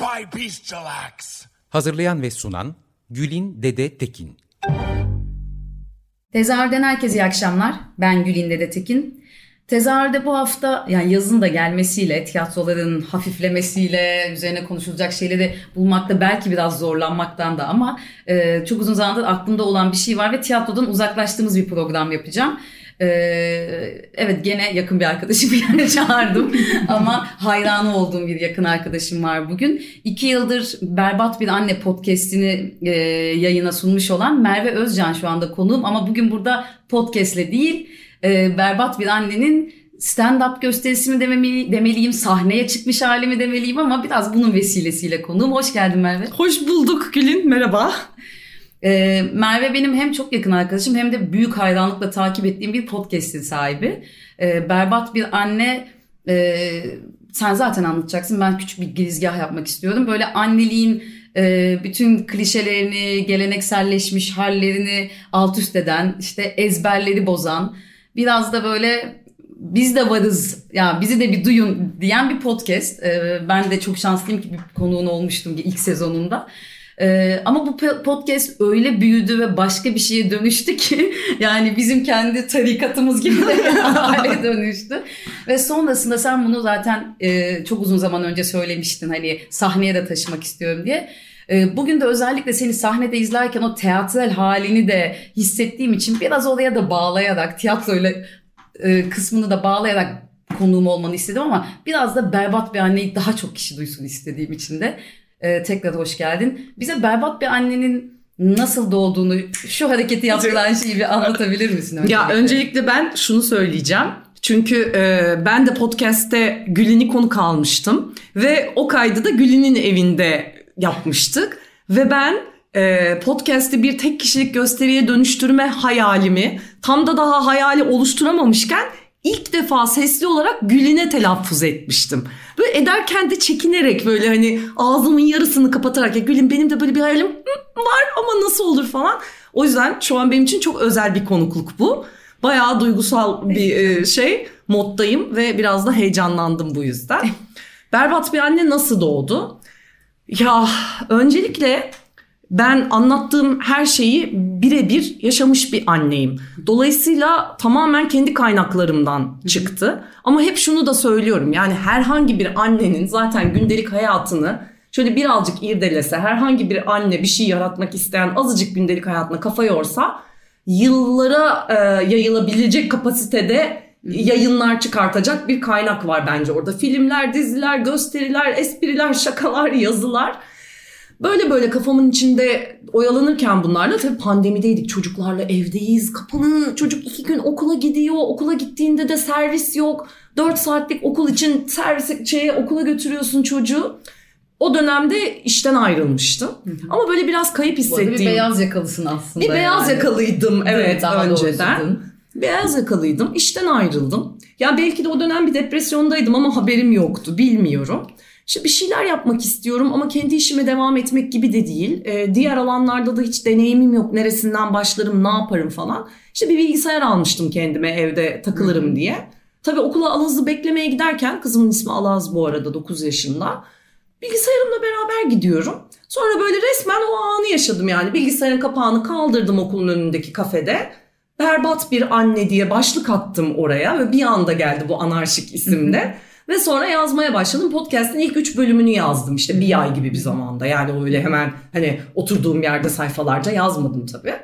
By bestial acts. Hazırlayan ve sunan Gülin Dede Tekin. Tezahürden herkese iyi akşamlar. Ben Gülin Dede Tekin. Tezahürde bu hafta yani yazın da gelmesiyle, tiyatroların hafiflemesiyle, üzerine konuşulacak şeyleri bulmakta belki biraz zorlanmaktan da ama e, çok uzun zamandır aklımda olan bir şey var ve tiyatrodan uzaklaştığımız bir program yapacağım. Ee, evet gene yakın bir arkadaşımı yani çağırdım ama hayranı olduğum bir yakın arkadaşım var bugün. İki yıldır Berbat Bir Anne podcastini e, yayına sunmuş olan Merve Özcan şu anda konuğum ama bugün burada podcastle değil e, Berbat Bir Anne'nin stand-up gösterisi mi demeliyim, sahneye çıkmış hali mi demeliyim ama biraz bunun vesilesiyle konuğum. Hoş geldin Merve. Hoş bulduk Gül'ün, merhaba. Ee, Merve benim hem çok yakın arkadaşım hem de büyük hayranlıkla takip ettiğim bir podcast'in sahibi. Ee, berbat bir anne e, sen zaten anlatacaksın ben küçük bir girizgah yapmak istiyorum. Böyle anneliğin e, bütün klişelerini, gelenekselleşmiş hallerini alt üst eden, işte ezberleri bozan, biraz da böyle biz de varız ya bizi de bir duyun diyen bir podcast. Ee, ben de çok şanslıyım ki bir konuğun olmuştum ilk sezonunda. Ee, ama bu podcast öyle büyüdü ve başka bir şeye dönüştü ki yani bizim kendi tarikatımız gibi de hale dönüştü. Ve sonrasında sen bunu zaten e, çok uzun zaman önce söylemiştin hani sahneye de taşımak istiyorum diye. E, bugün de özellikle seni sahnede izlerken o teatral halini de hissettiğim için biraz oraya da bağlayarak tiyatroyla e, kısmını da bağlayarak konuğum olmanı istedim ama biraz da berbat bir anneyi daha çok kişi duysun istediğim için de ee, tekrar hoş geldin. Bize berbat bir annenin nasıl doğduğunu, şu hareketi yaptıran şeyi bir anlatabilir misin? Öncelikle? Ya öncelikle ben şunu söyleyeceğim. Çünkü e, ben de podcast'te Gülin'i konuk almıştım ve o kaydı da Gülin'in evinde yapmıştık ve ben e, podcast'i bir tek kişilik gösteriye dönüştürme hayalimi tam da daha hayali oluşturamamışken ilk defa sesli olarak Gülin'e telaffuz etmiştim. Böyle ederken de çekinerek böyle hani ağzımın yarısını kapatarak ya Gül'in benim de böyle bir hayalim var ama nasıl olur falan. O yüzden şu an benim için çok özel bir konukluk bu. Bayağı duygusal bir e, şey moddayım ve biraz da heyecanlandım bu yüzden. Berbat bir anne nasıl doğdu? Ya öncelikle ben anlattığım her şeyi birebir yaşamış bir anneyim. Dolayısıyla tamamen kendi kaynaklarımdan çıktı. Ama hep şunu da söylüyorum. Yani herhangi bir annenin zaten gündelik hayatını şöyle birazcık irdelese, herhangi bir anne bir şey yaratmak isteyen azıcık gündelik hayatına kafa yorsa yıllara e, yayılabilecek kapasitede yayınlar çıkartacak bir kaynak var bence orada. Filmler, diziler, gösteriler, espriler, şakalar, yazılar. Böyle böyle kafamın içinde oyalanırken bunlarla tabii pandemideydik çocuklarla evdeyiz kapalı çocuk iki gün okula gidiyor okula gittiğinde de servis yok dört saatlik okul için servis şeye okula götürüyorsun çocuğu. O dönemde işten ayrılmıştım. Hı hı. Ama böyle biraz kayıp hissettiğim. Bir beyaz yakalısın aslında. Bir yani. beyaz yakalıydım evet Daha önceden. Doğrusu. Beyaz yakalıydım. İşten ayrıldım. Ya belki de o dönem bir depresyondaydım ama haberim yoktu. Bilmiyorum. İşte bir şeyler yapmak istiyorum ama kendi işime devam etmek gibi de değil. Ee, diğer alanlarda da hiç deneyimim yok. Neresinden başlarım, ne yaparım falan. İşte bir bilgisayar almıştım kendime evde takılırım diye. Tabii okula Alaz'ı beklemeye giderken, kızımın ismi Alaz bu arada 9 yaşında. Bilgisayarımla beraber gidiyorum. Sonra böyle resmen o anı yaşadım yani. Bilgisayarın kapağını kaldırdım okulun önündeki kafede. Berbat bir anne diye başlık attım oraya ve bir anda geldi bu anarşik isimde. Ve sonra yazmaya başladım. Podcast'in ilk üç bölümünü yazdım işte bir ay gibi bir zamanda. Yani öyle hemen hani oturduğum yerde sayfalarca yazmadım tabii.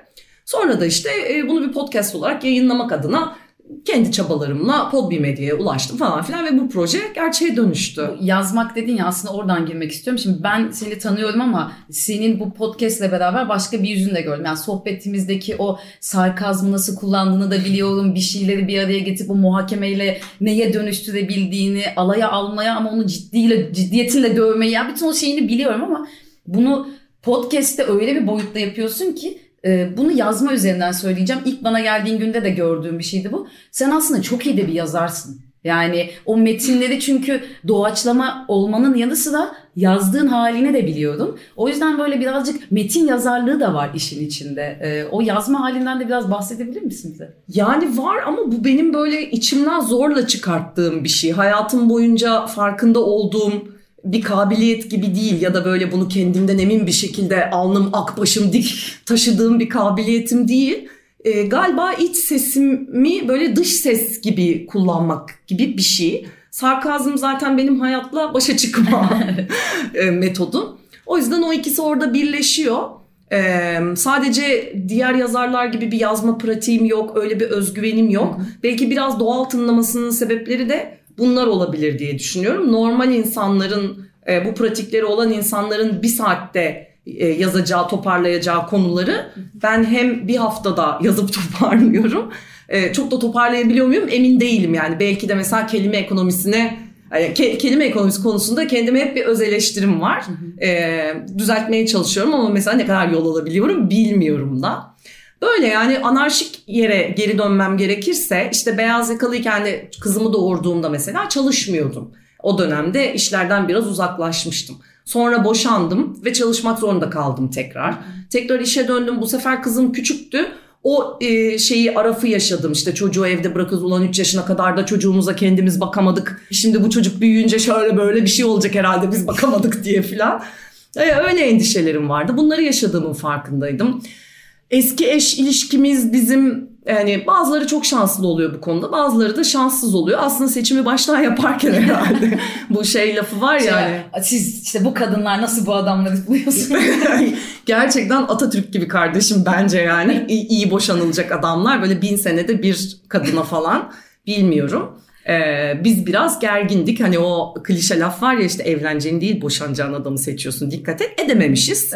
Sonra da işte e, bunu bir podcast olarak yayınlamak adına kendi çabalarımla Podbi Medya'ya ulaştım falan filan ve bu proje gerçeğe dönüştü. Yazmak dedin ya aslında oradan girmek istiyorum. Şimdi ben seni tanıyorum ama senin bu podcastle beraber başka bir yüzünü de gördüm. Yani sohbetimizdeki o sarkazmı nasıl kullandığını da biliyorum. Bir şeyleri bir araya getirip o muhakemeyle neye dönüştürebildiğini, alaya almaya ama onu ciddiyle, ciddiyetinle dövmeyi. Ya bütün o şeyini biliyorum ama bunu podcast'te öyle bir boyutta yapıyorsun ki e, bunu yazma üzerinden söyleyeceğim. İlk bana geldiğin günde de gördüğüm bir şeydi bu. Sen aslında çok iyi de bir yazarsın. Yani o metinleri çünkü doğaçlama olmanın yanı sıra yazdığın halini de biliyordum. O yüzden böyle birazcık metin yazarlığı da var işin içinde. E, o yazma halinden de biraz bahsedebilir misin bize? Yani var ama bu benim böyle içimden zorla çıkarttığım bir şey. Hayatım boyunca farkında olduğum bir kabiliyet gibi değil ya da böyle bunu kendimden emin bir şekilde alnım ak başım dik taşıdığım bir kabiliyetim değil. E, galiba iç sesimi böyle dış ses gibi kullanmak gibi bir şey. Sarkazm zaten benim hayatla başa çıkma e, metodum. O yüzden o ikisi orada birleşiyor. Ee, sadece diğer yazarlar gibi bir yazma pratiğim yok, öyle bir özgüvenim yok. Belki biraz doğal tınlamasının sebepleri de bunlar olabilir diye düşünüyorum. Normal insanların e, bu pratikleri olan insanların bir saatte e, yazacağı, toparlayacağı konuları ben hem bir haftada yazıp toparlıyorum. E, çok da toparlayabiliyor muyum emin değilim yani. Belki de mesela kelime ekonomisine yani ke- kelime ekonomisi konusunda kendime hep bir öz eleştirim var. E, düzeltmeye çalışıyorum ama mesela ne kadar yol alabiliyorum bilmiyorum da. Böyle yani anarşik yere geri dönmem gerekirse işte beyaz yakalıyken de kızımı doğurduğumda mesela çalışmıyordum. O dönemde işlerden biraz uzaklaşmıştım. Sonra boşandım ve çalışmak zorunda kaldım tekrar. Tekrar işe döndüm. Bu sefer kızım küçüktü. O e, şeyi arafı yaşadım işte çocuğu evde bırakırız ulan 3 yaşına kadar da çocuğumuza kendimiz bakamadık. Şimdi bu çocuk büyüyünce şöyle böyle bir şey olacak herhalde biz bakamadık diye filan. E, öyle endişelerim vardı. Bunları yaşadığımın farkındaydım. Eski eş ilişkimiz bizim yani bazıları çok şanslı oluyor bu konuda bazıları da şanssız oluyor. Aslında seçimi baştan yaparken herhalde bu şey lafı var ya. Yani. Siz işte bu kadınlar nasıl bu adamları buluyorsunuz? Gerçekten Atatürk gibi kardeşim bence yani iyi, iyi boşanılacak adamlar böyle bin senede bir kadına falan bilmiyorum. Ee, biz biraz gergindik. Hani o klişe laf var ya işte evleneceğin değil boşanacağın adamı seçiyorsun. Dikkat et edememişiz.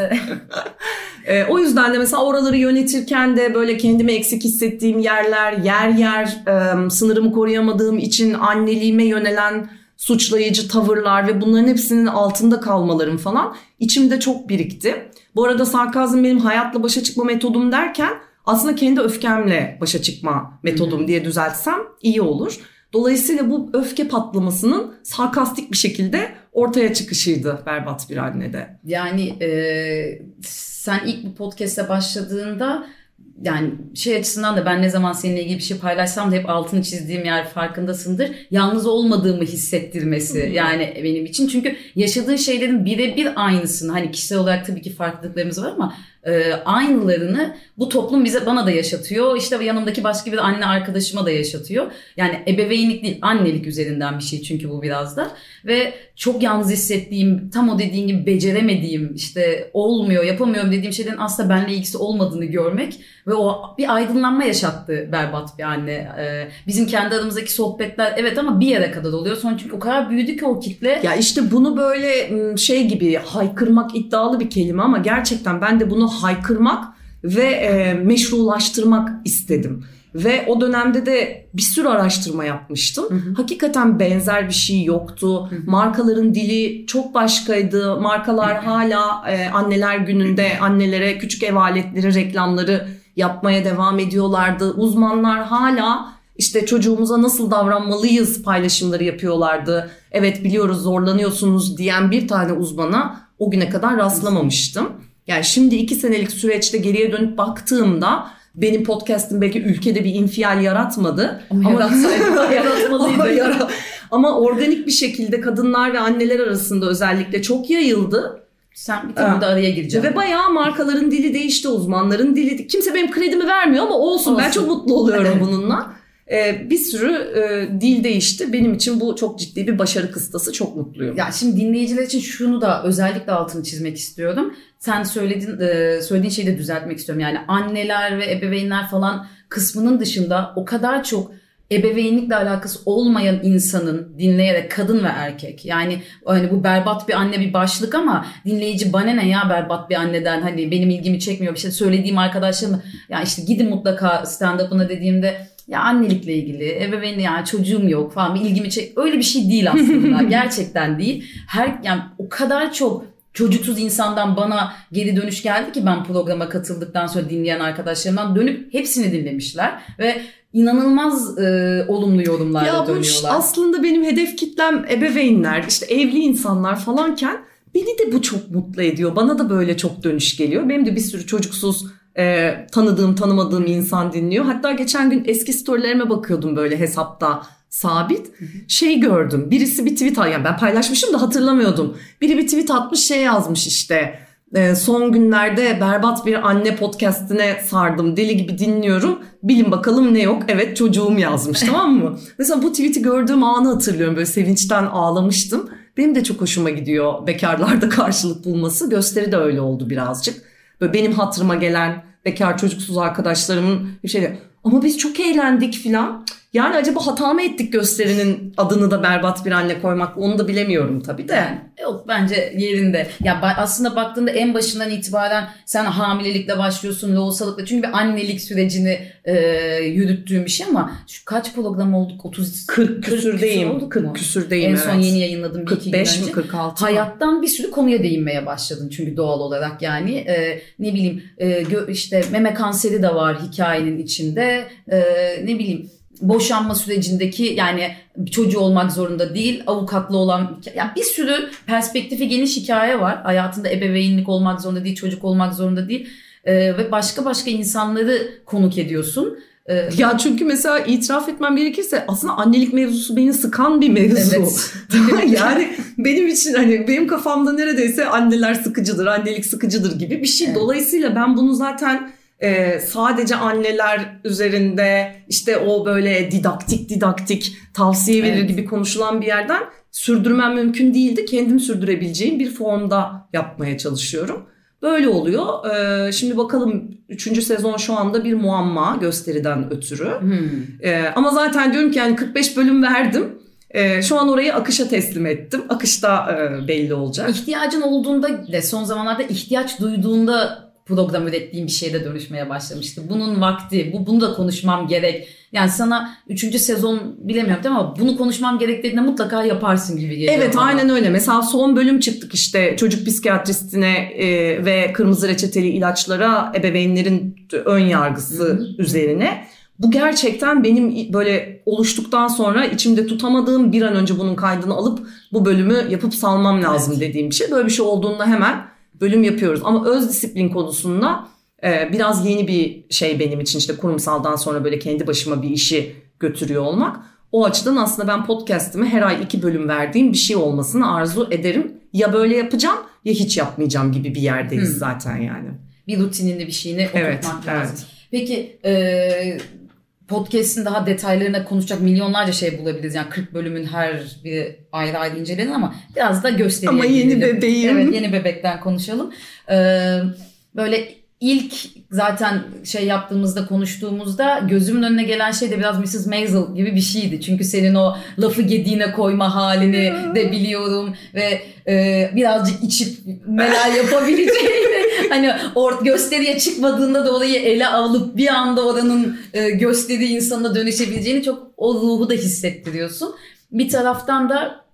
ee, o yüzden de mesela oraları yönetirken de böyle kendimi eksik hissettiğim yerler, yer yer e, sınırımı koruyamadığım için anneliğime yönelen suçlayıcı tavırlar ve bunların hepsinin altında kalmalarım falan içimde çok birikti. Bu arada sarkazm benim hayatla başa çıkma metodum derken aslında kendi öfkemle başa çıkma metodum diye düzeltsem iyi olur. Dolayısıyla bu öfke patlamasının sarkastik bir şekilde ortaya çıkışıydı berbat bir annede. Yani e, sen ilk bu podcast'e başladığında yani şey açısından da ben ne zaman seninle ilgili bir şey paylaşsam da hep altını çizdiğim yer farkındasındır. Yalnız olmadığımı hissettirmesi yani benim için. Çünkü yaşadığın şeylerin birebir aynısını hani kişisel olarak tabii ki farklılıklarımız var ama e, aynılarını bu toplum bize bana da yaşatıyor. İşte yanımdaki başka bir anne arkadaşıma da yaşatıyor. Yani ebeveynlik değil annelik üzerinden bir şey çünkü bu biraz da. Ve çok yalnız hissettiğim tam o dediğin gibi beceremediğim işte olmuyor yapamıyorum dediğim şeylerin aslında benimle ilgisi olmadığını görmek ve o bir aydınlanma yaşattı berbat bir anne. Ee, bizim kendi aramızdaki sohbetler evet ama bir yere kadar oluyor. Sonra çünkü o kadar büyüdü ki o kitle. Ya işte bunu böyle şey gibi haykırmak iddialı bir kelime ama gerçekten ben de bunu haykırmak ve e, meşrulaştırmak istedim. Ve o dönemde de bir sürü araştırma yapmıştım. Hı hı. Hakikaten benzer bir şey yoktu. Hı hı. Markaların dili çok başkaydı. Markalar hala e, anneler gününde annelere küçük ev aletleri reklamları yapmaya devam ediyorlardı. Uzmanlar hala işte çocuğumuza nasıl davranmalıyız paylaşımları yapıyorlardı. Evet biliyoruz zorlanıyorsunuz diyen bir tane uzmana o güne kadar rastlamamıştım. Yani şimdi iki senelik süreçte geriye dönüp baktığımda benim podcast'im belki ülkede bir infial yaratmadı. Ama, ama yaratmalıydı. Ama, ama organik bir şekilde kadınlar ve anneler arasında özellikle çok yayıldı. Sen bir tane de araya gireceksin. Ve bayağı markaların dili değişti, uzmanların dili. Kimse benim kredimi vermiyor ama olsun, olsun. ben çok mutlu oluyorum bununla. Ee, bir sürü e, dil değişti. Benim için bu çok ciddi bir başarı kıstası. Çok mutluyum. Ya şimdi dinleyiciler için şunu da özellikle altını çizmek istiyorum. Sen söyledin, e, söylediğin şeyi de düzeltmek istiyorum. Yani anneler ve ebeveynler falan kısmının dışında o kadar çok ebeveynlikle alakası olmayan insanın dinleyerek kadın ve erkek. Yani hani bu berbat bir anne bir başlık ama dinleyici bana ne ya berbat bir anneden hani benim ilgimi çekmiyor. Bir şey söylediğim arkadaşlarım ya işte gidin mutlaka stand-up'ına dediğimde ya annelikle ilgili ebeveyn ya çocuğum yok falan bir ilgimi çek öyle bir şey değil aslında. Gerçekten değil. Her yani o kadar çok çocuksuz insandan bana geri dönüş geldi ki ben programa katıldıktan sonra dinleyen arkadaşlarımdan dönüp hepsini dinlemişler. Ve inanılmaz e, olumlu yorumlarla ya dönüyorlar. aslında benim hedef kitlem ebeveynler, işte evli insanlar falanken beni de bu çok mutlu ediyor. Bana da böyle çok dönüş geliyor. Benim de bir sürü çocuksuz e, tanıdığım, tanımadığım insan dinliyor. Hatta geçen gün eski storylerime bakıyordum böyle hesapta sabit. Şey gördüm. Birisi bir tweet yani ben paylaşmışım da hatırlamıyordum. Biri bir tweet atmış şey yazmış işte. E, son günlerde berbat bir anne podcastine sardım. Deli gibi dinliyorum. Bilin bakalım ne yok. Evet çocuğum yazmış tamam mı? Mesela bu tweet'i gördüğüm anı hatırlıyorum. Böyle sevinçten ağlamıştım. Benim de çok hoşuma gidiyor bekarlarda karşılık bulması. Gösteri de öyle oldu birazcık. Böyle benim hatırıma gelen bekar çocuksuz arkadaşlarımın bir şeyle ama biz çok eğlendik filan. Yani acaba hata mı ettik gösterinin adını da berbat bir anne koymak onu da bilemiyorum tabii de. Yok bence yerinde. Ya aslında baktığında en başından itibaren sen hamilelikle başlıyorsun, lohusalıkla. Çünkü bir annelik sürecini e, yürüttüğün bir şey ama şu kaç program olduk? 30 40 küsürdeyim. olduk 40 mu? küsürdeyim En son evet. yeni yayınladığım bir iki gün 45 mi önce. 46 mı? Hayattan bir sürü konuya değinmeye başladın çünkü doğal olarak yani Ee, ne bileyim e, işte meme kanseri de var hikayenin içinde Ee, ne bileyim boşanma sürecindeki yani çocuğu olmak zorunda değil avukatlı olan yani bir sürü perspektifi geniş hikaye var hayatında ebeveynlik olmak zorunda değil çocuk olmak zorunda değil Ee, ve başka başka insanları konuk ediyorsun. Ee, Ya çünkü mesela itiraf etmem gerekirse aslında annelik mevzusu beni sıkan bir mevzu. Evet. yani benim için hani benim kafamda neredeyse anneler sıkıcıdır, annelik sıkıcıdır gibi bir şey. Evet. Dolayısıyla ben bunu zaten e, sadece anneler üzerinde işte o böyle didaktik didaktik tavsiye verir Evet. gibi konuşulan bir yerden sürdürmem mümkün değildi. Kendim sürdürebileceğim bir formda yapmaya çalışıyorum. Böyle oluyor. Ee, şimdi bakalım 3. sezon şu anda bir muamma gösteriden ötürü. hmm. Ee, ama zaten diyorum ki yani 45 bölüm verdim. Ee, şu an orayı akışa teslim ettim. Akışta e, belli olacak. İhtiyacın olduğunda ve son zamanlarda ihtiyaç duyduğunda program ürettiğim bir şeyde dönüşmeye başlamıştı. Bunun vakti, bu bunu da konuşmam gerek. Yani sana 3. sezon bilemiyorum değil mi? ama bunu konuşmam gerektiğinde mutlaka yaparsın gibi geliyor Evet bana. aynen öyle. Mesela son bölüm çıktık işte çocuk psikiyatristine e, ve kırmızı reçeteli ilaçlara ebeveynlerin ön yargısı üzerine. Bu gerçekten benim böyle oluştuktan sonra içimde tutamadığım bir an önce bunun kaydını alıp bu bölümü yapıp salmam lazım Evet. dediğim bir şey. Böyle bir şey olduğunda hemen bölüm yapıyoruz. Ama öz disiplin konusunda e, biraz yeni bir şey benim için işte kurumsaldan sonra böyle kendi başıma bir işi götürüyor olmak. O açıdan aslında ben podcast'ime her ay iki bölüm verdiğim bir şey olmasını arzu ederim. Ya böyle yapacağım ya hiç yapmayacağım gibi bir yerdeyiz Hı. zaten yani. Bir rutinini bir şeyini Evet, oturtmak lazım. evet. Peki e, podcast'in daha detaylarına konuşacak milyonlarca şey bulabiliriz. Yani 40 bölümün her bir ayrı ayrı incelenir ama biraz da gösteriye Ama yeni bebeğim. Evet yeni bebekten konuşalım. E, böyle ilk zaten şey yaptığımızda konuştuğumuzda gözümün önüne gelen şey de biraz Mrs. Maisel gibi bir şeydi. Çünkü senin o lafı gediğine koyma halini de biliyorum ve e, birazcık içip neler yapabileceğini hani or gösteriye çıkmadığında da orayı ele alıp bir anda oranın e, gösteri insanına dönüşebileceğini çok o ruhu da hissettiriyorsun. Bir taraftan da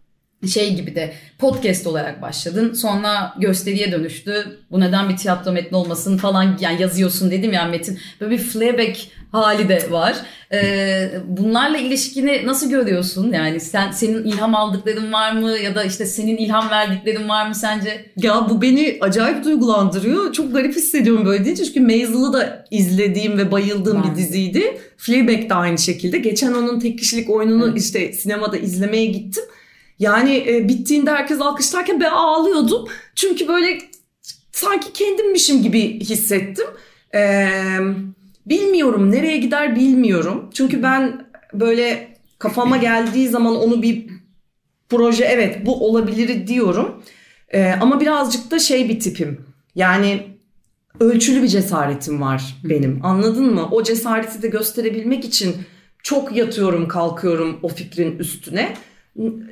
şey gibi de podcast olarak başladın. Sonra gösteriye dönüştü. Bu neden bir tiyatro metni olmasın falan yani yazıyorsun dedim ya Metin. Böyle bir playback hali de var. Ee, bunlarla ilişkini nasıl görüyorsun? Yani sen senin ilham aldıkların var mı ya da işte senin ilham verdiklerin var mı sence? Ya bu beni acayip duygulandırıyor. Çok garip hissediyorum böyle deyince. Çünkü Maisel'ı da izlediğim ve bayıldığım Ben bir diziydi. Fleabag de aynı şekilde. Geçen onun tek kişilik oyununu Evet. işte sinemada izlemeye gittim. Yani e, bittiğinde herkes alkışlarken ben ağlıyordum. Çünkü böyle sanki kendimmişim gibi hissettim. Ee, bilmiyorum nereye gider bilmiyorum. Çünkü ben böyle kafama geldiği zaman onu bir proje evet bu olabilir diyorum. Ee, ama birazcık da şey bir tipim. Yani ölçülü bir cesaretim var benim. Anladın mı? O cesareti de gösterebilmek için çok yatıyorum kalkıyorum o fikrin üstüne.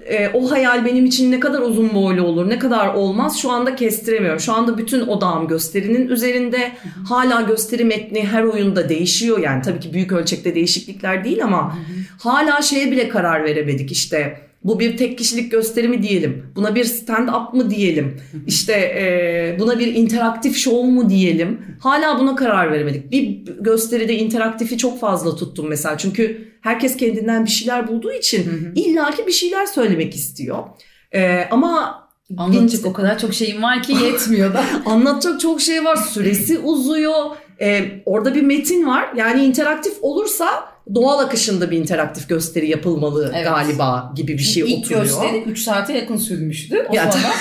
E, o hayal benim için ne kadar uzun boylu olur ne kadar olmaz şu anda kestiremiyorum. Şu anda bütün odağım gösterinin üzerinde. Hala gösteri metni her oyunda değişiyor. Yani tabii ki büyük ölçekte değişiklikler değil ama hala şeye bile karar veremedik işte. Bu bir tek kişilik gösteri mi diyelim? Buna bir stand-up mı diyelim? İşte e, buna bir interaktif show mu diyelim? Hala buna karar veremedik. Bir gösteride interaktifi çok fazla tuttum mesela. Çünkü herkes kendinden bir şeyler bulduğu için illaki bir şeyler söylemek istiyor. E, ama Anlatacak o kadar çok şeyim var ki yetmiyor da. Anlatacak çok şey var. Süresi uzuyor. Ee, orada bir metin var. Yani interaktif olursa doğal akışında bir interaktif gösteri yapılmalı Evet. galiba gibi bir şey İlk oturuyor. gösteri 3 saate yakın sürmüştü. O Ya, sonra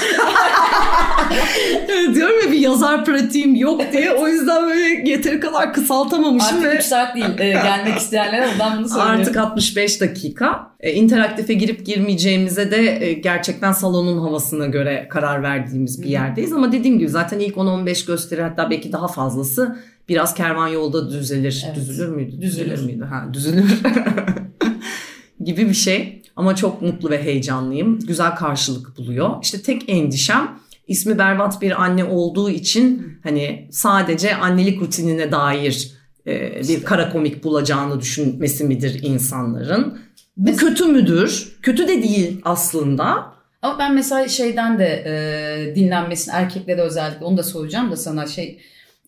Evet, diyorum ya bir yazar pratiğim yok diye. O yüzden böyle yeteri kadar kısaltamamışım artık ve 3 saat değil. Ee, gelmek isteyenlere buradan bunu söylüyorum. Artık 65 dakika. E, interaktife girip girmeyeceğimize de e, gerçekten salonun havasına göre karar verdiğimiz bir yerdeyiz. Ama dediğim gibi zaten ilk 10-15 gösteri hatta belki daha fazlası biraz kervan yolda düzelir. Evet. Düzülür müydü? Düzülür. müydü? Ha, düzülür. gibi bir şey. Ama çok mutlu ve heyecanlıyım. Güzel karşılık buluyor. İşte tek endişem ismi berbat bir anne olduğu için hani sadece annelik rutinine dair e, bir kara komik bulacağını düşünmesi midir insanların? Bu Mes- kötü müdür? Kötü de değil aslında. Ama ben mesela şeyden de e, dinlenmesini erkeklere özellikle onu da soracağım da sana şey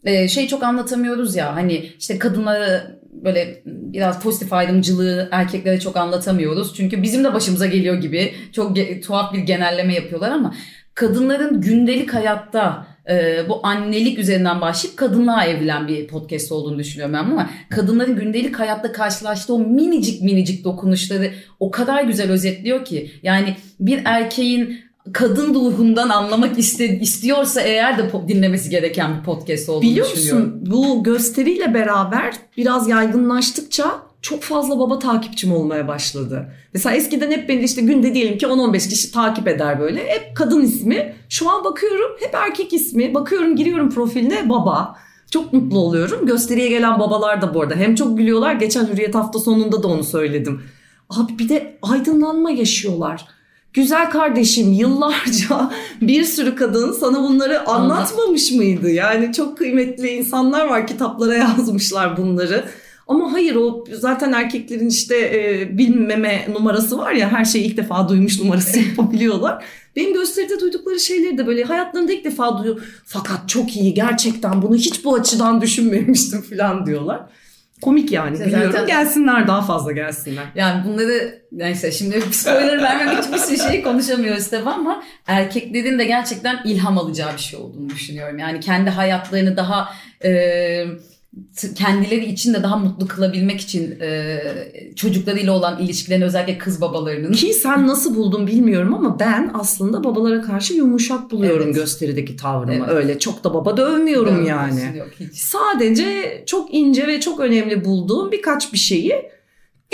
e, şey çok anlatamıyoruz ya hani işte kadınları böyle biraz pozitif ayrımcılığı erkeklere çok anlatamıyoruz. Çünkü bizim de başımıza geliyor gibi çok ge- tuhaf bir genelleme yapıyorlar ama kadınların gündelik hayatta e, bu annelik üzerinden başlayıp kadınlığa evrilen bir podcast olduğunu düşünüyorum ben ama kadınların gündelik hayatta karşılaştığı o minicik minicik dokunuşları o kadar güzel özetliyor ki yani bir erkeğin kadın ruhundan anlamak iste, istiyorsa eğer de dinlemesi gereken bir podcast olduğunu Biliyor düşünüyorum. musun bu gösteriyle beraber biraz yaygınlaştıkça çok fazla baba takipçim olmaya başladı. Mesela eskiden hep beni işte günde diyelim ki 10-15 kişi takip eder böyle. Hep kadın ismi. Şu an bakıyorum hep erkek ismi. Bakıyorum giriyorum profiline baba. Çok mutlu oluyorum. Gösteriye gelen babalar da bu arada. Hem çok gülüyorlar. Geçen Hürriyet hafta sonunda da onu söyledim. Abi bir de aydınlanma yaşıyorlar. Güzel kardeşim yıllarca bir sürü kadın sana bunları anlatmamış mıydı? Yani çok kıymetli insanlar var kitaplara yazmışlar bunları. Ama hayır o zaten erkeklerin işte e, bilmeme numarası var ya her şeyi ilk defa duymuş numarası yapabiliyorlar. Benim gösteride duydukları şeyleri de böyle hayatlarında ilk defa duyuyor. Fakat çok iyi gerçekten bunu hiç bu açıdan düşünmemiştim falan diyorlar. Komik yani İşte biliyorum zaten- gelsinler daha fazla gelsinler. Yani bunları neyse şimdi spoiler vermemek için bir sürü şey konuşamıyoruz tabii ama erkeklerin de gerçekten ilham alacağı bir şey olduğunu düşünüyorum. Yani kendi hayatlarını daha e, kendileri için de daha mutlu kılabilmek için e, çocuklarıyla olan ilişkilerini özellikle kız babalarının Ki sen nasıl buldun bilmiyorum ama ben aslında babalara karşı yumuşak buluyorum Evet. gösterideki tavrımı. Evet. Öyle çok da baba dövmüyorum yani. Yok hiç. Sadece çok ince ve çok önemli bulduğum birkaç bir şeyi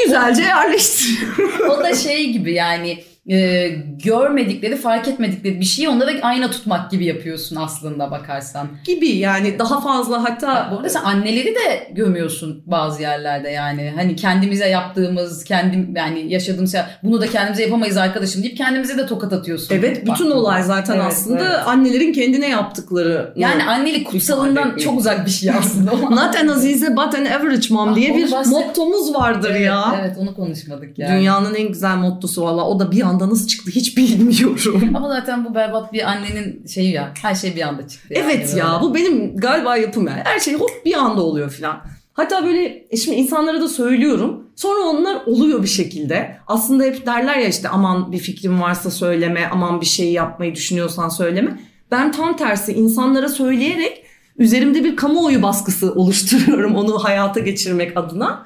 güzelce yerleştiriyorum. O da şey gibi yani e, görmedikleri, fark etmedikleri bir şeyi onlara ayna tutmak gibi yapıyorsun aslında bakarsan. gibi yani daha fazla hatta Bu arada sen anneleri de gömüyorsun bazı yerlerde yani. Hani kendimize yaptığımız, kendim yani yaşadığımız şey, bunu da kendimize yapamayız arkadaşım deyip kendimize de tokat atıyorsun. evet bütün Baktığında. olay zaten Evet, aslında evet. annelerin kendine yaptıkları. Yani annelik kutsalından çok uzak bir şey aslında. Not an Azize but an average mom Ah, diye bir bahset- mottomuz vardır evet, ya. Evet onu konuşmadık yani. Dünyanın en güzel mottosu valla o da bir anda nasıl çıktı hiç bilmiyorum. Ama zaten bu berbat bir annenin şeyi ya. Her şey bir anda çıktı. yani Evet ya böyle. bu benim galiba yapım yani. Her şey hop bir anda oluyor filan. Hatta böyle e, şimdi insanlara da söylüyorum. Sonra onlar oluyor bir şekilde. Aslında hep derler ya işte aman bir fikrin varsa söyleme, aman bir şey yapmayı düşünüyorsan söyleme. Ben tam tersi insanlara söyleyerek üzerimde bir kamuoyu baskısı oluşturuyorum onu hayata geçirmek adına.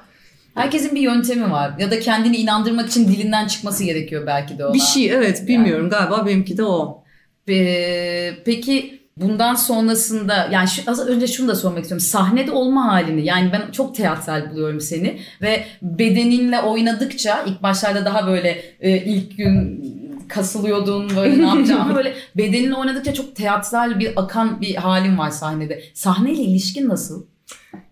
Herkesin bir yöntemi var. Ya da kendini inandırmak için dilinden çıkması gerekiyor belki de ona. Bir şey evet bilmiyorum galiba benimki de o. Ee, peki bundan sonrasında yani şu, az önce şunu da sormak istiyorum. Sahnede olma halini yani ben çok teatral buluyorum seni ve bedeninle oynadıkça ilk başlarda daha böyle e, ilk gün kasılıyordun böyle ne yapacağım ama böyle bedeninle oynadıkça çok teatral bir akan bir halin var sahnede. Sahneyle ilişkin nasıl?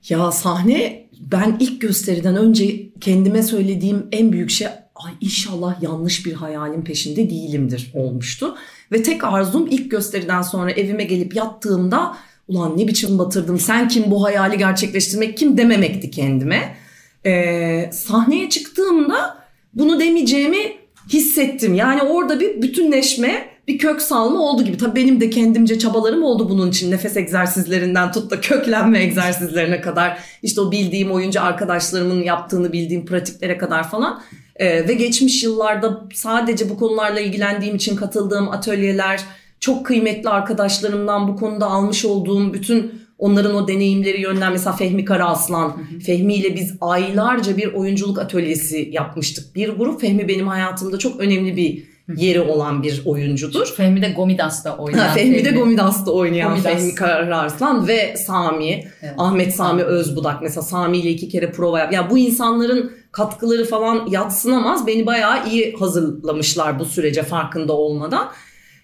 Ya sahne ben ilk gösteriden önce kendime söylediğim en büyük şey ay inşallah yanlış bir hayalin peşinde değilimdir olmuştu. Ve tek arzum ilk gösteriden sonra evime gelip yattığımda ulan ne biçim batırdım sen kim bu hayali gerçekleştirmek kim dememekti kendime. Ee, sahneye çıktığımda bunu demeyeceğimi hissettim. Yani orada bir bütünleşme, bir kök salma oldu gibi. Tabii benim de kendimce çabalarım oldu bunun için. Nefes egzersizlerinden tut da köklenme egzersizlerine kadar. işte o bildiğim oyuncu arkadaşlarımın yaptığını bildiğim pratiklere kadar falan. Ee, ve geçmiş yıllarda sadece bu konularla ilgilendiğim için katıldığım atölyeler, çok kıymetli arkadaşlarımdan bu konuda almış olduğum bütün onların o deneyimleri yönden mesela Fehmi Karaaslan, Fehmi ile biz aylarca bir oyunculuk atölyesi yapmıştık. Bir grup Fehmi benim hayatımda çok önemli bir yeri olan bir oyuncudur. Fehmi de Gomidas'ta oynayan. Ha, Fehmi de Gomidas'ta oynayan Gomidas. Fehmi Kararslan ve Sami, Evet. Ahmet Sami Özbudak mesela Sami ile iki kere prova yap. Ya bu insanların katkıları falan yatsınamaz. Beni bayağı iyi hazırlamışlar bu sürece farkında olmadan.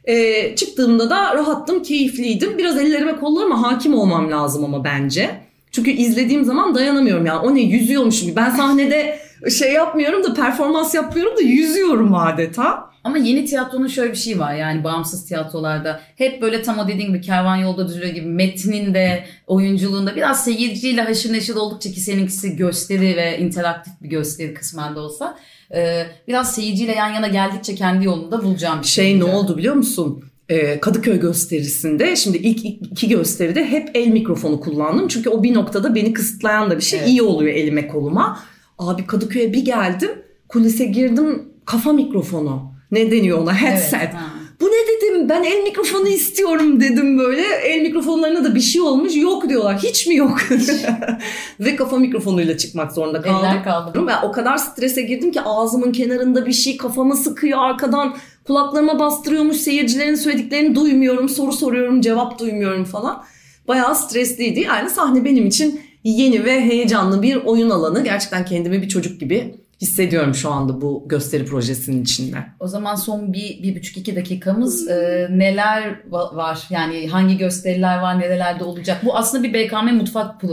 Ee, çıktığımda da rahattım, keyifliydim. Biraz ellerime kollarıma hakim olmam lazım ama bence. Çünkü izlediğim zaman dayanamıyorum yani. O ne yüzüyormuşum. Ben sahnede şey yapmıyorum da performans yapmıyorum da yüzüyorum adeta. Ama yeni tiyatronun şöyle bir şey var yani bağımsız tiyatrolarda hep böyle tam o dediğin gibi kervan yolda düzülüyor gibi metninde, oyunculuğunda biraz seyirciyle haşır neşir oldukça ki seninkisi gösteri ve interaktif bir gösteri kısmen de olsa e, biraz seyirciyle yan yana geldikçe kendi yolunu da bulacağım bir Şey ne olacak. oldu biliyor musun? Ee, Kadıköy gösterisinde şimdi ilk iki gösteride hep el mikrofonu kullandım. Çünkü o bir noktada beni kısıtlayan da bir şey. Evet. iyi oluyor elime koluma. Abi Kadıköy'e bir geldim. Kulise girdim kafa mikrofonu. Ne deniyor ona? Headset. Evet, ha. Bu ne dedim ben el mikrofonu istiyorum dedim böyle. El mikrofonlarına da bir şey olmuş. Yok diyorlar. Hiç mi yok? Ve kafa mikrofonuyla çıkmak zorunda kaldım. Eller kaldı. Ben o kadar strese girdim ki ağzımın kenarında bir şey kafamı sıkıyor arkadan kulaklarıma bastırıyormuş seyircilerin söylediklerini duymuyorum soru soruyorum cevap duymuyorum falan. Bayağı stresliydi yani sahne benim için yeni ve heyecanlı bir oyun alanı. Gerçekten kendimi bir çocuk gibi hissediyorum şu anda bu gösteri projesinin içinde. O zaman son bir, bir buçuk iki dakikamız e, neler va- var? Yani hangi gösteriler var, nerelerde olacak? Bu aslında bir BKM mutfak e,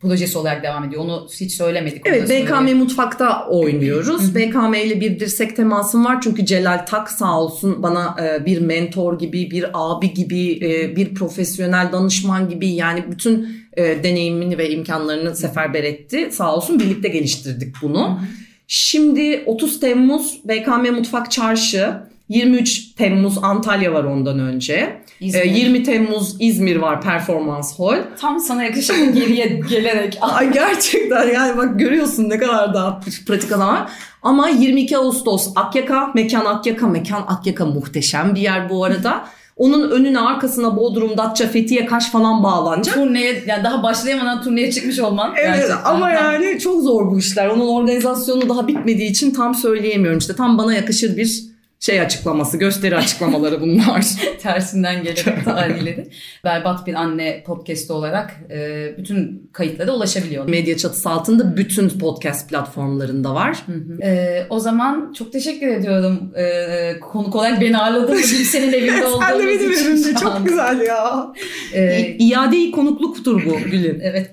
projesi olarak devam ediyor. Onu hiç söylemedik. Evet BKM. Mutfak'ta oynuyoruz. BKM ile bir dirsek temasım var. Çünkü Celal Tak sağ olsun bana e, bir mentor gibi, bir abi gibi, e, bir profesyonel danışman gibi yani bütün e, deneyimini ve imkanlarını seferber etti. Sağ olsun birlikte geliştirdik bunu. Şimdi 30 Temmuz BKM Mutfak Çarşı, 23 Temmuz Antalya var ondan önce. İzmir. E, 20 Temmuz İzmir var Performans Hall. Tam sana yakışır geriye gelerek. Ay gerçekten yani bak görüyorsun ne kadar daha pratik var. Ama 22 Ağustos Akyaka, Mekan Akyaka. Mekan Akyaka muhteşem bir yer bu arada. Onun önüne arkasına Bodrum, Datça, Fethiye, Kaş falan bağlanacak. turneye yani daha başlayamadan turneye çıkmış olman. Evet gerçekten. ama yani çok zor bu işler. Onun organizasyonu daha bitmediği için tam söyleyemiyorum. İşte tam bana yakışır bir şey açıklaması, gösteri açıklamaları bunlar. tersinden gelerek tarihleri. Berbat bir anne podcast'i olarak e, bütün kayıtlara ulaşabiliyor. Medya çatısı altında bütün podcast platformlarında var. E, o zaman çok teşekkür ediyorum e, konuk olarak beni ağırladığın için senin evinde olduğumuz için. şu an. güzel ya. E, İade-i konukluktur bu Gül'ün. Evet.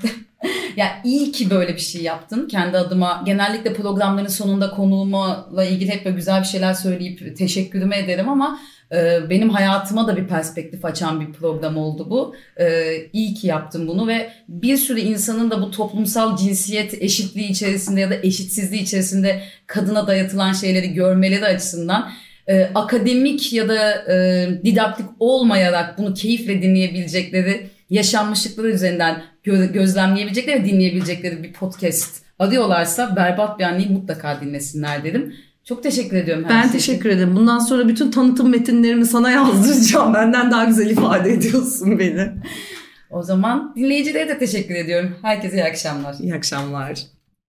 Ya iyi ki böyle bir şey yaptın kendi adıma. Genellikle programların sonunda konuğumla ilgili hep böyle güzel bir şeyler söyleyip teşekkürümü ederim ama e, benim hayatıma da bir perspektif açan bir program oldu bu. E, iyi ki yaptım bunu ve bir sürü insanın da bu toplumsal cinsiyet eşitliği içerisinde ya da eşitsizliği içerisinde kadına dayatılan şeyleri görmeleri açısından e, akademik ya da e, didaktik olmayarak bunu keyifle dinleyebilecekleri yaşanmışlıkları üzerinden gö- gözlemleyebilecekleri ve dinleyebilecekleri bir podcast arıyorlarsa berbat bir anneyi mutlaka dinlesinler dedim. Çok teşekkür ediyorum. her Ben şey teşekkür ederim. Bundan sonra bütün tanıtım metinlerimi sana yazdıracağım. Benden daha güzel ifade ediyorsun beni. O zaman dinleyicilere de teşekkür ediyorum. Herkese iyi akşamlar. İyi akşamlar.